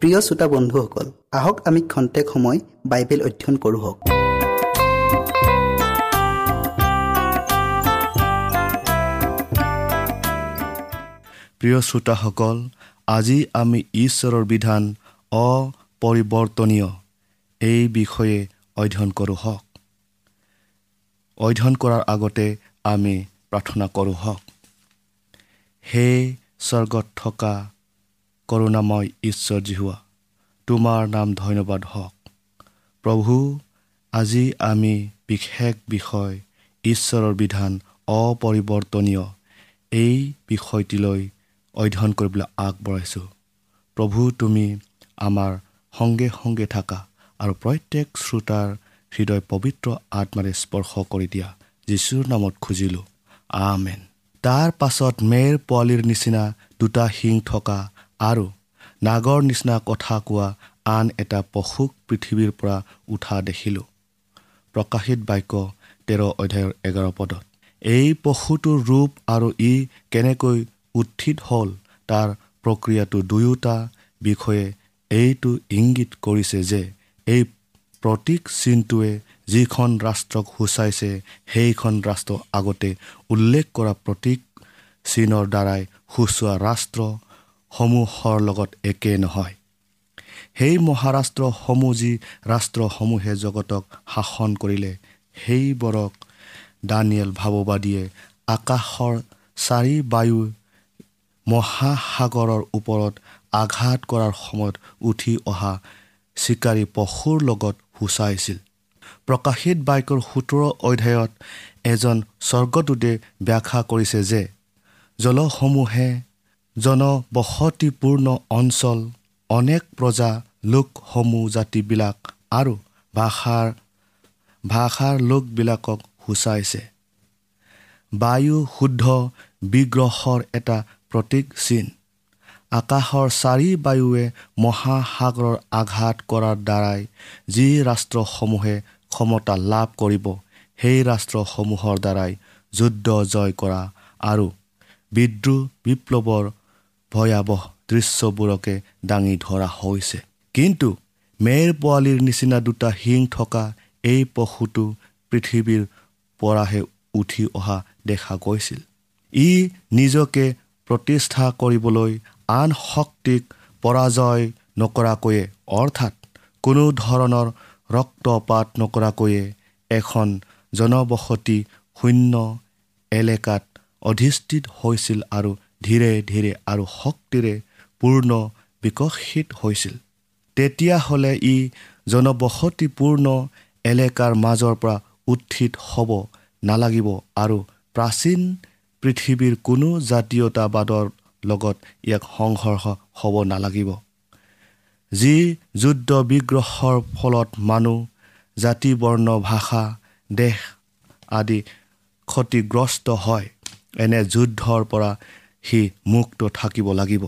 প্ৰিয় শ্ৰোতা বন্ধুসকল আহক আমি খন্তেক সময় বাইবেল অধ্যয়ন কৰোঁ হওক। প্ৰিয় শ্ৰোতাসকল আজি আমি ঈশ্বৰৰ বিধান অপৰিৱৰ্তনীয় এই বিষয়ে অধ্যয়ন কৰোঁ হওক। অধ্যয়ন কৰাৰ আগতে আমি প্ৰাৰ্থনা কৰোঁ হওক। সেই স্বৰ্গত থকা কৰোণাময় ঈশ্বৰ জিহুৱা তোমাৰ নাম ধন্যবাদ হওক। প্ৰভু আজি আমি বিশেষ বিষয় ঈশ্বৰৰ বিধান অপৰিৱৰ্তনীয় এই বিষয়টিলৈ অধ্যয়ন কৰিবলৈ আগবঢ়াইছোঁ। প্ৰভু তুমি আমাৰ সংগে সংগে থাকা আৰু প্ৰত্যেক শ্ৰোতাৰ হৃদয় পবিত্ৰ আত্মাৰে স্পৰ্শ কৰি দিয়া যীশুৰ নামত খুজিলোঁ। আমেন। তাৰ পাছত মেৰ পোৱালিৰ নিচিনা দুটা শিং থকা আৰু নাগৰ নিচিনা কথা কোৱা আন এটা পশুক পৃথিৱীৰ পৰা উঠা দেখিলোঁ। প্ৰকাশিত বাক্য তেৰ অধ্যায়ৰ এঘাৰ পদত। এই পশুটোৰ ৰূপ আৰু ই কেনেকৈ উত্থিত হ'ল তাৰ প্ৰক্ৰিয়াটো দুয়োটা বিষয়ে এইটো ইংগিত কৰিছে যে এই প্ৰতীক চিনটোৱে যিখন ৰাষ্ট্ৰক সূচাইছে সেইখন ৰাষ্ট্ৰ আগতে উল্লেখ কৰা প্ৰতীক চিনৰ দ্বাৰাই সূচোৱা ৰাষ্ট্ৰসমূহৰ লগত একে নহয়। সেই মহাৰাষ্ট্ৰসমূহ যি ৰাষ্ট্ৰসমূহে জগতক শাসন কৰিলে সেইবোৰক দানিয়েল ভাৱবাদীয়ে আকাশৰ চাৰি বায়ু মহাসাগৰৰ ওপৰত আঘাত কৰাৰ সময়ত উঠি অহা চিকাৰী পশুৰ লগত সূচাইছিল। প্ৰকাশিত বাক্যৰ সোতৰ অধ্যায়ত এজন স্বৰ্গদূতে ব্যাখ্যা কৰিছে যে জলসমূহে জনবসতিপূৰ্ণ অঞ্চল অনেক প্ৰজা লোকসমূহ জাতিবিলাক আৰু ভাষাৰ ভাষাৰ লোকবিলাকক সূচাইছে। বায়ু শুদ্ধ বিগ্ৰহৰ এটা প্ৰতীক চিন। আকাশৰ চাৰি বায়ুৱে মহাসাগৰৰ আঘাত কৰাৰ দ্বাৰাই যি ৰাষ্ট্ৰসমূহে ক্ষমতা লাভ কৰিব সেই ৰাষ্ট্ৰসমূহৰ দ্বাৰাই যুদ্ধ জয় কৰা আৰু বিদ্ৰোহ বিপ্লৱৰ ভয়াৱহ দৃশ্যবোৰকে দাঙি ধৰা হৈছে। কিন্তু মেৰ পোৱালিৰ নিচিনা দুটা শিং থকা এই পশুটো পৃথিৱীৰ পৰাহে উঠি অহা দেখা গৈছিল। ই নিজকে প্ৰতিষ্ঠা কৰিবলৈ আন শক্তিক পৰাজয় নকৰাকৈয়ে অৰ্থাৎ কোনো ধৰণৰ ৰক্তপাত নকৰাকৈয়ে এখন জনবসতি শূন্য এলেকাত অধিষ্ঠিত হৈছিল আৰু ধীৰে ধীৰে আৰু শক্তিৰে পূৰ্ণ বিকশিত হৈছিল। তেতিয়াহ'লে ই জনবসতিপূৰ্ণ এলেকাৰ মাজৰ পৰা উত্থিত হ'ব নালাগিব আৰু প্ৰাচীন পৃথিৱীৰ কোনো জাতীয়তাবাদৰ লগত ইয়াক সংঘৰ্ষ হ'ব নালাগিব। যি যুদ্ধ বিগ্ৰহৰ ফলত মানুহ জাতি বৰ্ণ ভাষা দেশ আদি ক্ষতিগ্ৰস্ত হয় এনে যুদ্ধৰ পৰা সি মুক্ত থাকিব লাগিব।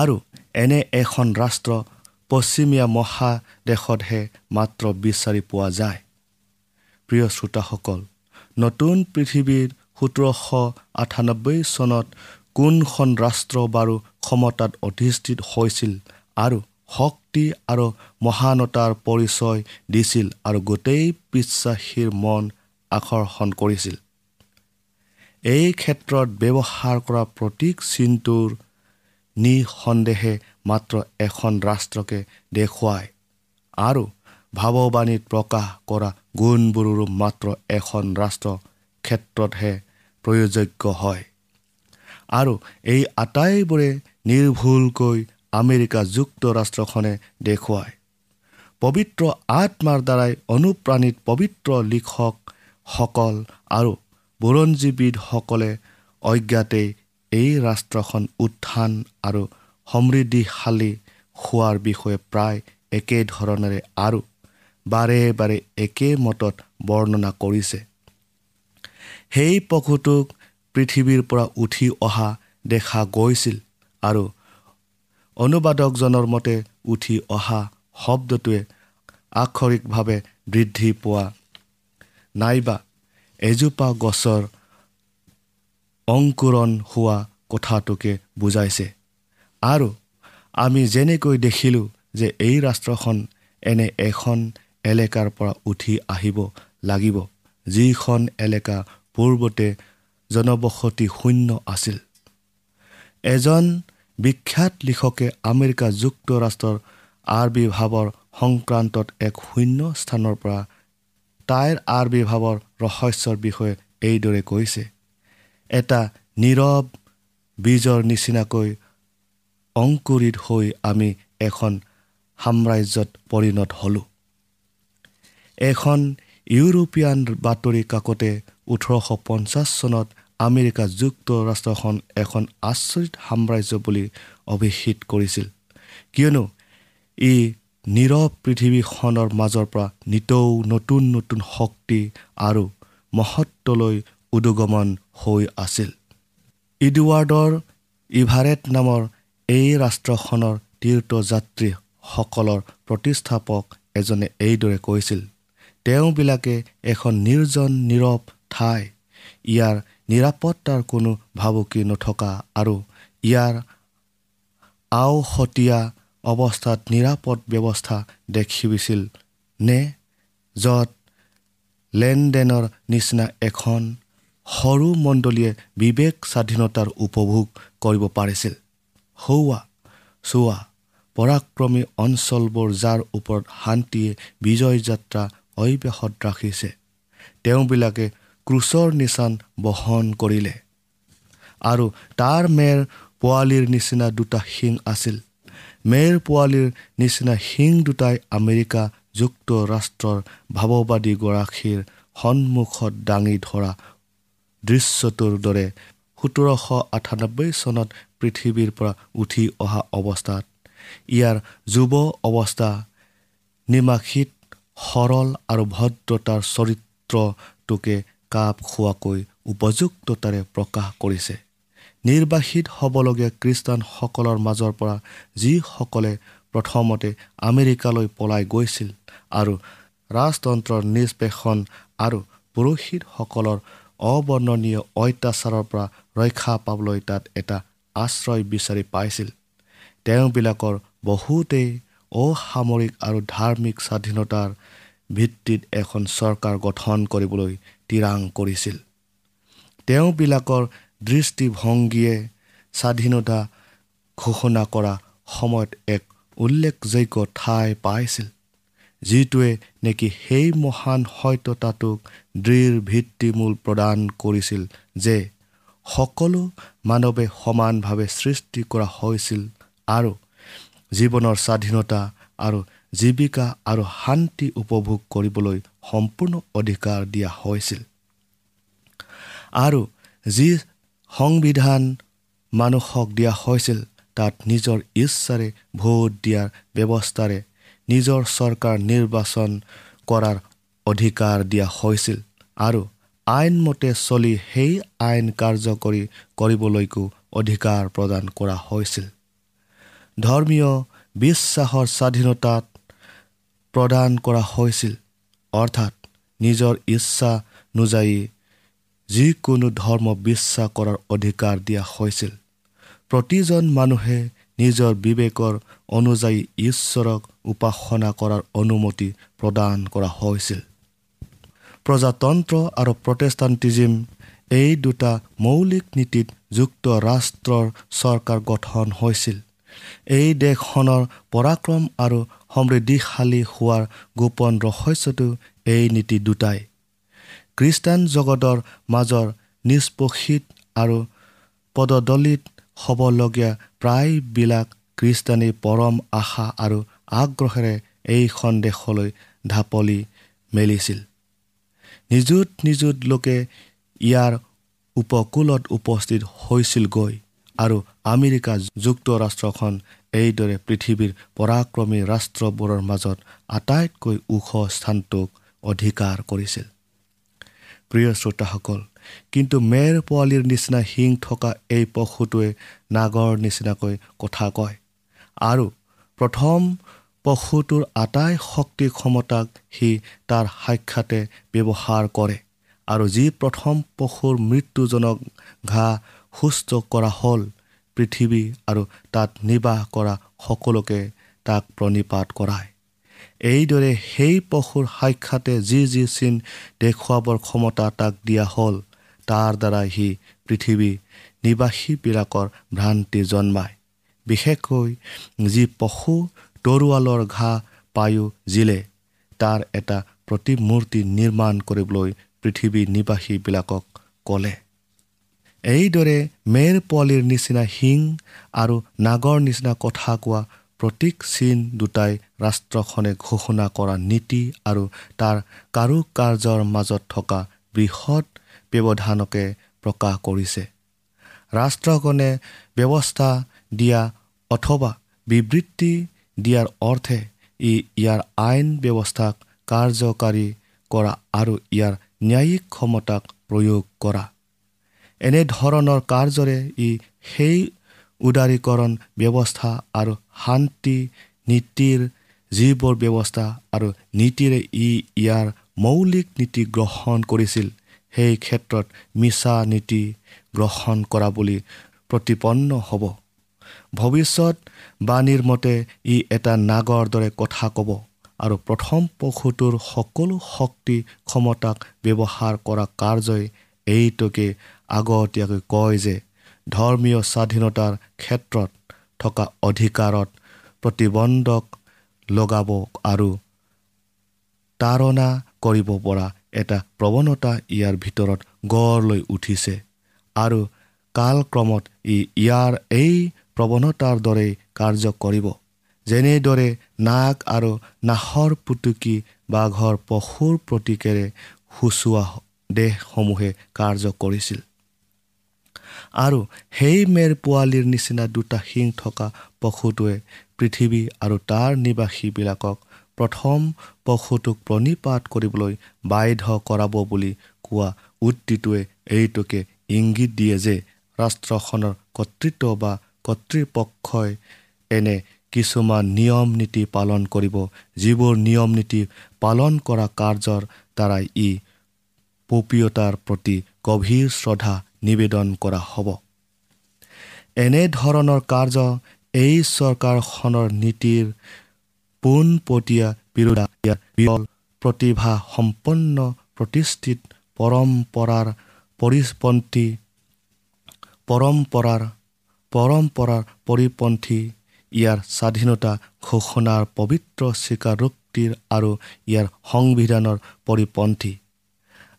আৰু এনে এখন ৰাষ্ট্ৰ পশ্চিমীয়া মহাদেশতহে মাত্ৰ বিচাৰি পোৱা যায়। প্ৰিয় শ্ৰোতাসকল নতুন পৃথিৱীৰ সোতৰশ আঠানব্বৈ চনত কোনখন ৰাষ্ট্ৰ বাৰু ক্ষমতাত অধিষ্ঠিত হৈছিল আৰু শক্তি আৰু মহানতাৰ পৰিচয় দিছিল আৰু গোটেই বিশ্বাসীৰ মন আকৰ্ষণ কৰিছিল? এই ক্ষেত্ৰত ব্যৱহাৰ কৰা প্ৰতীক চিনটোৰ নিঃসন্দেহে মাত্ৰ এখন ৰাষ্ট্ৰকে দেখুৱায় আৰু ভাৱবাণীত প্ৰকাশ কৰা গুণবোৰো মাত্ৰ এখন ৰাষ্ট্ৰ ক্ষেত্ৰতহে প্ৰয়োজক হয়। আৰু এই আটাইবোৰে নিৰ্ভুলকৈ আমেৰিকা যুক্তৰাষ্ট্ৰখনে দেখুৱায়। পবিত্ৰ আত্মাৰ দ্বাৰাই অনুপ্ৰাণিত পবিত্ৰ লিখকসকল আৰু বুৰঞ্জীবিদসকলে অজ্ঞাতেই এই ৰাষ্ট্ৰখন উত্থান আৰু সমৃদ্ধিশালী হোৱাৰ বিষয়ে প্ৰায় একেধৰণেৰে আৰু বাৰে বাৰে একে মতত বৰ্ণনা কৰিছে। সেই পশুটোক পৃথিৱীৰ পৰা উঠি অহা দেখা গৈছিল আৰু অনুবাদকজনৰ মতে উঠি অহা শব্দটোৱে আক্ষৰিকভাৱে বৃদ্ধি পোৱা নাইবা এজোপা গছৰ অংকুৰণ হোৱা কথাটোকে বুজাইছে। আৰু আমি যেনেকৈ দেখিলোঁ যে এই ৰাষ্ট্ৰখন এনে এখন এলেকাৰ পৰা উঠি আহিব লাগিব যিখন এলেকা পূৰ্বতে জনবসতি শূন্য আছিল। এজন বিখ্যাত লিখকে আমেৰিকা যুক্তৰাষ্ট্ৰৰ আৰ্বিৰ্ভাৱৰ সংক্ৰান্তত এক শূন্য স্থানৰ পৰা তাইৰ আৰ্বিৰ্ভাৱৰ ৰহস্যৰ বিষয়ে এইদৰে কৈছে এটা নীৰৱ বীজৰ নিচিনাকৈ অংকুৰিত হৈ আমি এখন সাম্ৰাজ্যত পৰিণত হ'লোঁ। এখন ইউৰোপীয়ান বাতৰি কাকতে ওঠৰশ পঞ্চাছ চনত আমেৰিকা যুক্তৰাষ্ট্ৰখন এখন আচৰিত সাম্ৰাজ্য বুলি অভিহিত কৰিছিল। কিয়নো ই নীৰৱ পৃথিৱীখনৰ মাজৰ পৰা নিতৌ নতুন নতুন শক্তি আৰু মহত্বলৈ উদগমন হৈ আছিল। ইডৱাৰ্ডৰ ইভাৰেট নামৰ এই ৰাষ্ট্ৰখনৰ তীৰ্থযাত্ৰীসকলৰ প্ৰতিষ্ঠাপক এজনে এইদৰে কৈছিল তেওঁবিলাকে এখন নিৰ্জন নীৰৱ ঠাই। ইয়াৰ নিৰাপত্তাৰ কোনো ভাবুকি নথকা আৰু ইয়াৰ আওহতীয়া অৱস্থাত নিৰাপদ ব্যৱস্থা দেখিবিছিল নে য'ত লেনদেনৰ নিচিনা এখন সৰু মণ্ডলীয়ে বিবেক স্বাধীনতাৰ উপভোগ কৰিব পাৰিছিল। সৌৱা চোৱা পৰাক্ৰমী অঞ্চলবোৰ যাৰ ওপৰত শান্তিয়ে বিজয় যাত্ৰা অব্যাহত ৰাখিছে তেওঁবিলাকে ক্ৰুচৰ নিচান বহন কৰিলে। আৰু তাৰ মেৰ পোৱালিৰ নিচিনা দুটা শিং আছিল। মেৰ পোৱালিৰ নিচিনা শিং দুটাই আমেৰিকা যুক্তৰাষ্ট্ৰৰ ভাৱবাদীগৰাকীৰ সন্মুখত দাঙি ধৰা দৃশ্যটোৰ দৰে সোতৰশ আঠানব্বৈ চনত পৃথিৱীৰ পৰা উঠি অহা অৱস্থাত। ইয়াৰ যুৱ অৱস্থা নিমাসিত সৰল আৰু ভদ্ৰতাৰ চৰিত্ৰটোকে কাপ খোৱাকৈ উপযুক্ততাৰে প্ৰকাশ কৰিছে। নিৰ্বাসিত হ'বলগীয়া খ্ৰীষ্টানসকলৰ মাজৰ পৰা যিসকলে প্ৰথমতে আমেৰিকালৈ পলাই গৈছিল আৰু ৰাজতন্ত্ৰৰ নিষ্পেষণ আৰু পুৰোহিতসকলৰ অবৰ্ণনীয় অত্যাচাৰৰ পৰা ৰক্ষা পাবলৈ তাত এটা আশ্ৰয় বিচাৰি পাইছিল। তেওঁবিলাকৰ বহুতেই অসামৰিক আৰু ধাৰ্মিক স্বাধীনতাৰ ভিত্তিত এখন চৰকাৰ গঠন কৰিবলৈ তিৰাং কৰিছিল। তেওঁবিলাকৰ দৃষ্টিভংগীয়ে স্বাধীনতা ঘোষণা কৰা সময়ত এক উল্লেখযোগ্য ঠাই পাইছিল যিটোৱে নেকি সেই মহান সত্যতাটোক দৃঢ় ভিত্তিমূল প্ৰদান কৰিছিল যে সকলো মানৱে সমানভাৱে সৃষ্টি কৰা হৈছিল আৰু জীৱনৰ স্বাধীনতা আৰু জীৱিকা আৰু শান্তি উপভোগ কৰিবলৈ সম্পূৰ্ণ অধিকাৰ দিয়া হৈছিল। আৰু যি সংবিধান মানুহক দিয়া হৈছিল তাত নিজৰ ইচ্ছাৰে ভোট দিয়াৰ ব্যৱস্থাৰে নিজৰ চৰকাৰ নিৰ্বাচন কৰাৰ অধিকাৰ দিয়া হৈছিল আৰু আইনমতে চলি সেই আইন কাৰ্যকৰী কৰিবলৈকো অধিকাৰ প্ৰদান কৰা হৈছিল। ধৰ্মীয় বিশ্বাসৰ স্বাধীনতাত প্ৰদান কৰা হৈছিল অৰ্থাৎ নিজৰ ইচ্ছা নুযায়ী যিকোনো ধৰ্ম বিশ্বাস কৰাৰ অধিকাৰ দিয়া হৈছিল। প্ৰতিজন মানুহে নিজৰ বিবেকৰ অনুযায়ী ঈশ্বৰক উপাসনা কৰাৰ অনুমতি প্ৰদান কৰা হৈছিল। প্ৰজাতন্ত্ৰ আৰু প্ৰটেষ্টাণ্টিজিম এই দুটা মৌলিক নীতিত যুক্তৰাষ্ট্ৰৰ চৰকাৰ গঠন হৈছিল। এই দেশখনৰ পৰাক্ৰম আৰু সমৃদ্ধিশালী হোৱাৰ গোপন ৰহস্যটো এই নীতি দুটাই। খ্ৰীষ্টান জগতৰ মাজৰ নিষ্পোষিত আৰু পদদলিত হ'বলগীয়া প্ৰায়বিলাক খ্ৰীষ্টানেই পৰম আশা আৰু আগ্ৰহেৰে এই সন্দেহলৈ ঢাপলি মেলিছিল। নিযুত নিযুত লোকে ইয়াৰ উপকূলত উপস্থিত হৈছিলগৈ আৰু আমেৰিকা যুক্তৰাষ্ট্ৰখন এইদৰে পৃথিৱীৰ পৰাক্ৰমী ৰাষ্ট্ৰবোৰৰ মাজত আটাইতকৈ ওখ স্থানটোক অধিকাৰ কৰিছিল। প্ৰিয় শ্ৰোতাসকল কিন্তু মেৰ পোৱালিৰ নিচিনা শিং থকা এই পশুটোৱে নাগৰ নিচিনাকৈ কথা কয়। আৰু প্ৰথম পশুটোৰ আটাই শক্তি ক্ষমতাক সি তাৰ সাক্ষাতে ব্যৱহাৰ কৰে। আৰু যি প্ৰথম পশুৰ মৃত্যুজনক ঘাঁ সুস্থ কৰা হ'ল পৃথিৱী আৰু তাত নিবাস কৰা সকলোকে তাক প্ৰণিপাত কৰায়। এইদৰে সেই পশুৰ সাক্ষাতে যি যি চিন দেখুৱাবৰ ক্ষমতা তাক দিয়া হ'ল তাৰ দ্বাৰা সি পৃথিৱী নিবাসীবিলাকৰ ভ্ৰান্তি জন্মায়। বিশেষকৈ যি পশু তৰোৱালৰ ঘাঁহ পায়ো জিলে তাৰ এটা প্ৰতিমূৰ্তি নিৰ্মাণ কৰিবলৈ পৃথিৱী নিবাসীবিলাকক ক'লে। এইদৰে মেৰ পোৱালিৰ নিচিনা শিং আৰু নাগৰ নিচিনা কথা কোৱা প্ৰতীক চিন দুটাই ৰাষ্ট্ৰখনে ঘোষণা কৰা নীতি আৰু তাৰ কাৰু কাৰ্যৰ মাজত থকা বৃহৎ ব্যৱধানকে প্ৰকাশ কৰিছে। ৰাষ্ট্ৰখনে ব্যৱস্থা দিয়া অথবা বিবৃতি দিয়াৰ অৰ্থে ই ইয়াৰ আইন ব্যৱস্থাক কাৰ্যকাৰী কৰা আৰু ইয়াৰ ন্যায়িক ক্ষমতাক প্ৰয়োগ কৰা। এনেধৰণৰ কাৰ্যৰে ই সেই উদাৰীকৰণ ব্যৱস্থা আৰু শান্তি নীতিৰ যিবোৰ ব্যৱস্থা আৰু নীতিৰে ই ইয়াৰ মৌলিক নীতি গ্ৰহণ কৰিছিল সেই ক্ষেত্ৰত মিছা নীতি গ্ৰহণ কৰা বুলি প্ৰতিপন্ন হ'ব। ভৱিষ্যত বাণীৰ মতে ই এটা নাগৰ দৰে কথা ক'ব আৰু প্ৰথম পশুটোৰ সকলো শক্তি ক্ষমতাক ব্যৱহাৰ কৰা কাৰ্যই এইটোকে আগতীয়াকৈ কয় যে ধৰ্মীয় স্বাধীনতাৰ ক্ষেত্ৰত থকা অধিকাৰত প্ৰতিবন্ধক লগাব আৰু তাৰণা কৰিব পৰা এটা প্ৰৱণতা ইয়াৰ ভিতৰত গঢ় লৈ উঠিছে। আৰু কালক্ৰমত ই ইয়াৰ এই প্ৰৱণতাৰ দৰেই কাৰ্য কৰিব। যেনেদৰে নাক আৰু নাহৰ পুতুকি বাঘৰ পশুৰ প্ৰতীকেৰে সুচোৱা দেশসমূহে কাৰ্য কৰিছিল আৰু সেই মেৰ পোৱালিৰ নিচিনা দুটা শিং থকা পশুটোৱে পৃথিৱী আৰু তাৰ নিবাসীবিলাকক প্ৰথম পশুটোক প্ৰণিপাত কৰিবলৈ বাধ্য কৰাব বুলি কোৱা উক্তিটোৱে এইটোকে ইংগিত দিয়ে যে ৰাষ্ট্ৰখনৰ কৰ্তৃত্ব বা কৰ্তৃপক্ষই এনে কিছুমান নিয়ম নীতি পালন কৰিব যিবোৰ নিয়ম নীতি পালন কৰা কাৰ্যৰ দ্বাৰাই ই পপীয়তাৰ প্ৰতি গভীৰ শ্ৰদ্ধা নিবেদন কৰা হ'ব। এনেধৰণৰ কাৰ্য এই চৰকাৰখনৰ নীতিৰ পোনপটীয়া বিৰোধ প্ৰতিভা সম্পন্ন প্ৰতিষ্ঠিত পৰম্পৰাৰ পৰিপন্থী পৰম্পৰাৰ পৰম্পৰাৰ পৰিপন্থী। ইয়াৰ স্বাধীনতা ঘোষণাৰ পবিত্ৰ স্বীকাৰোক্তিৰ আৰু ইয়াৰ সংবিধানৰ পৰিপন্থী।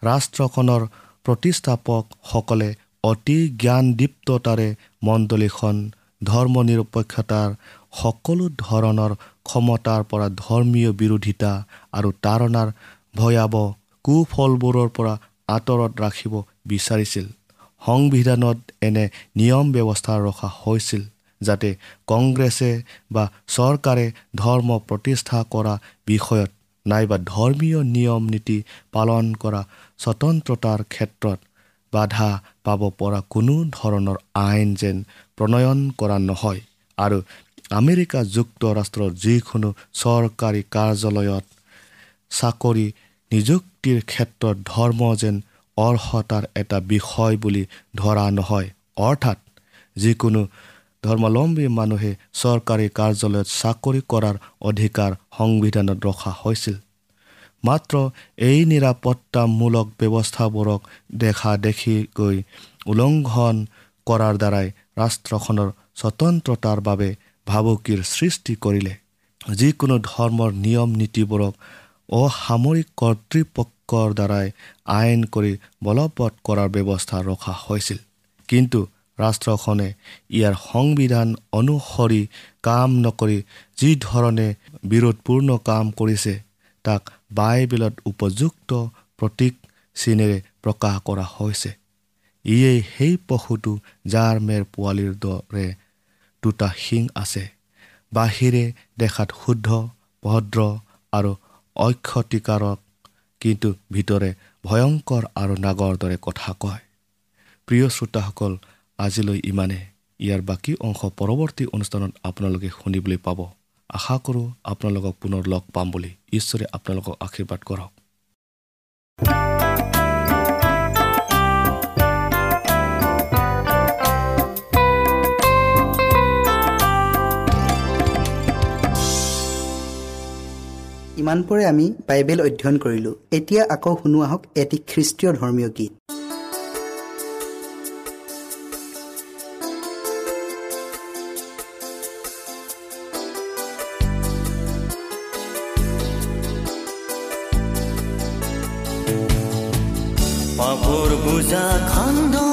ৰাষ্ট্ৰখনৰ প্ৰতিষ্ঠাপকসকলে অতি জ্ঞানদীপ্ততাৰে মণ্ডলীখন ধৰ্ম নিৰপেক্ষতাৰ সকলো ধৰণৰ ক্ষমতাৰ পৰা ধৰ্মীয় বিৰোধিতা আৰু তাৰণাৰ ভয়াৱহ কুফলবোৰৰ পৰা আঁতৰত ৰাখিব বিচাৰিছিল। সংবিধানত এনে নিয়ম ব্যৱস্থা ৰখা হৈছিল যাতে কংগ্ৰেছে বা চৰকাৰে ধৰ্ম প্ৰতিষ্ঠা কৰা বিষয়ত নাইবা ধৰ্মীয় নিয়ম নীতি পালন কৰা স্বতন্ত্ৰতাৰ ক্ষেত্ৰত বাধা পাব পৰা কোনো ধৰণৰ আইন যেন প্ৰণয়ন কৰা নহয়। আৰু আমেৰিকা যুক্তৰাষ্ট্ৰৰ যিকোনো চৰকাৰী কাৰ্যালয়ত চাকৰি নিযুক্তিৰ ক্ষেত্ৰত ধৰ্ম যেন অৰ্হতাৰ এটা বিষয় বুলি ধৰা নহয়। অৰ্থাৎ যিকোনো ধৰ্মাৱলম্বী মানুহে চৰকাৰী কাৰ্যালয়ত চাকৰি কৰাৰ অধিকাৰ সংবিধানত ৰখা হৈছিল। মাত্ৰ এই নিৰাপত্তামূলক ব্যৱস্থাবোৰক দেখা দেখিকৈ উলংঘন কৰাৰ দ্বাৰাই ৰাষ্ট্ৰখনৰ স্বতন্ত্ৰতাৰ বাবে ভাবুকিৰ সৃষ্টি কৰিলে। যিকোনো ধৰ্মৰ নিয়ম নীতিবোৰক অসামৰিক কৰ্তৃপক্ষৰ দ্বাৰাই আইন কৰি বলবৎ কৰাৰ ব্যৱস্থা ৰখা হৈছিল। কিন্তু ৰাষ্ট্ৰখনে ইয়াৰ সংবিধান অনুসৰি কাম নকৰি যি ধৰণে বিৰোধপূৰ্ণ কাম কৰিছে তাক বাইবেলত উপযুক্ত প্ৰতীক চিনেৰে প্ৰকাশ কৰা হৈছে। ইয়েই সেই পশুটো যাৰ মেৰ পোৱালিৰ দৰে দুটা শিং আছে। বাহিৰে দেখাত শুদ্ধ ভদ্ৰ আৰু অক্ষতিকাৰক কিন্তু ভিতৰে ভয়ংকৰ আৰু নাগৰ দৰে কথা কয়। প্ৰিয় শ্ৰোতাসকল আজিলৈ ইমানে ইয়াৰ বাকী অংশ পৰৱৰ্তী অনুষ্ঠানত আপোনালোকে শুনিবলৈ পাব। আশা কৰোঁ আপোনালোকক পুনৰ লগ পাম বুলি ঈশ্বৰে আপোনালোকক আশীৰ্বাদ কৰক। ইমানপৰে আমি বাইবেল অধ্যয়ন কৰিলোঁ। এতিয়া আকৌ শুনো আহক এটি খ্ৰীষ্টীয় ধৰ্মীয় গীত। পাপৰ বোজা খান্দত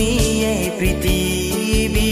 তুমি এই পৃথিৱী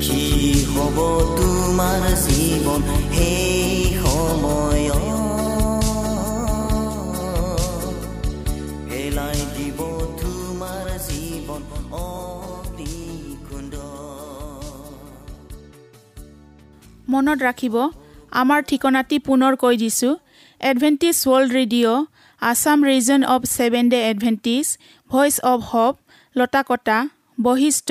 হব তোমাৰ জীৱন সেই সময় হেলাই দিব তোমাৰ জীৱন মনত ৰাখিব আমাৰ ঠিকনাটি পুনৰ কৈ দিছোঁ Adventist World Radio' Assam region of Seven Day Adventist Voice of Hope Latakata Basistha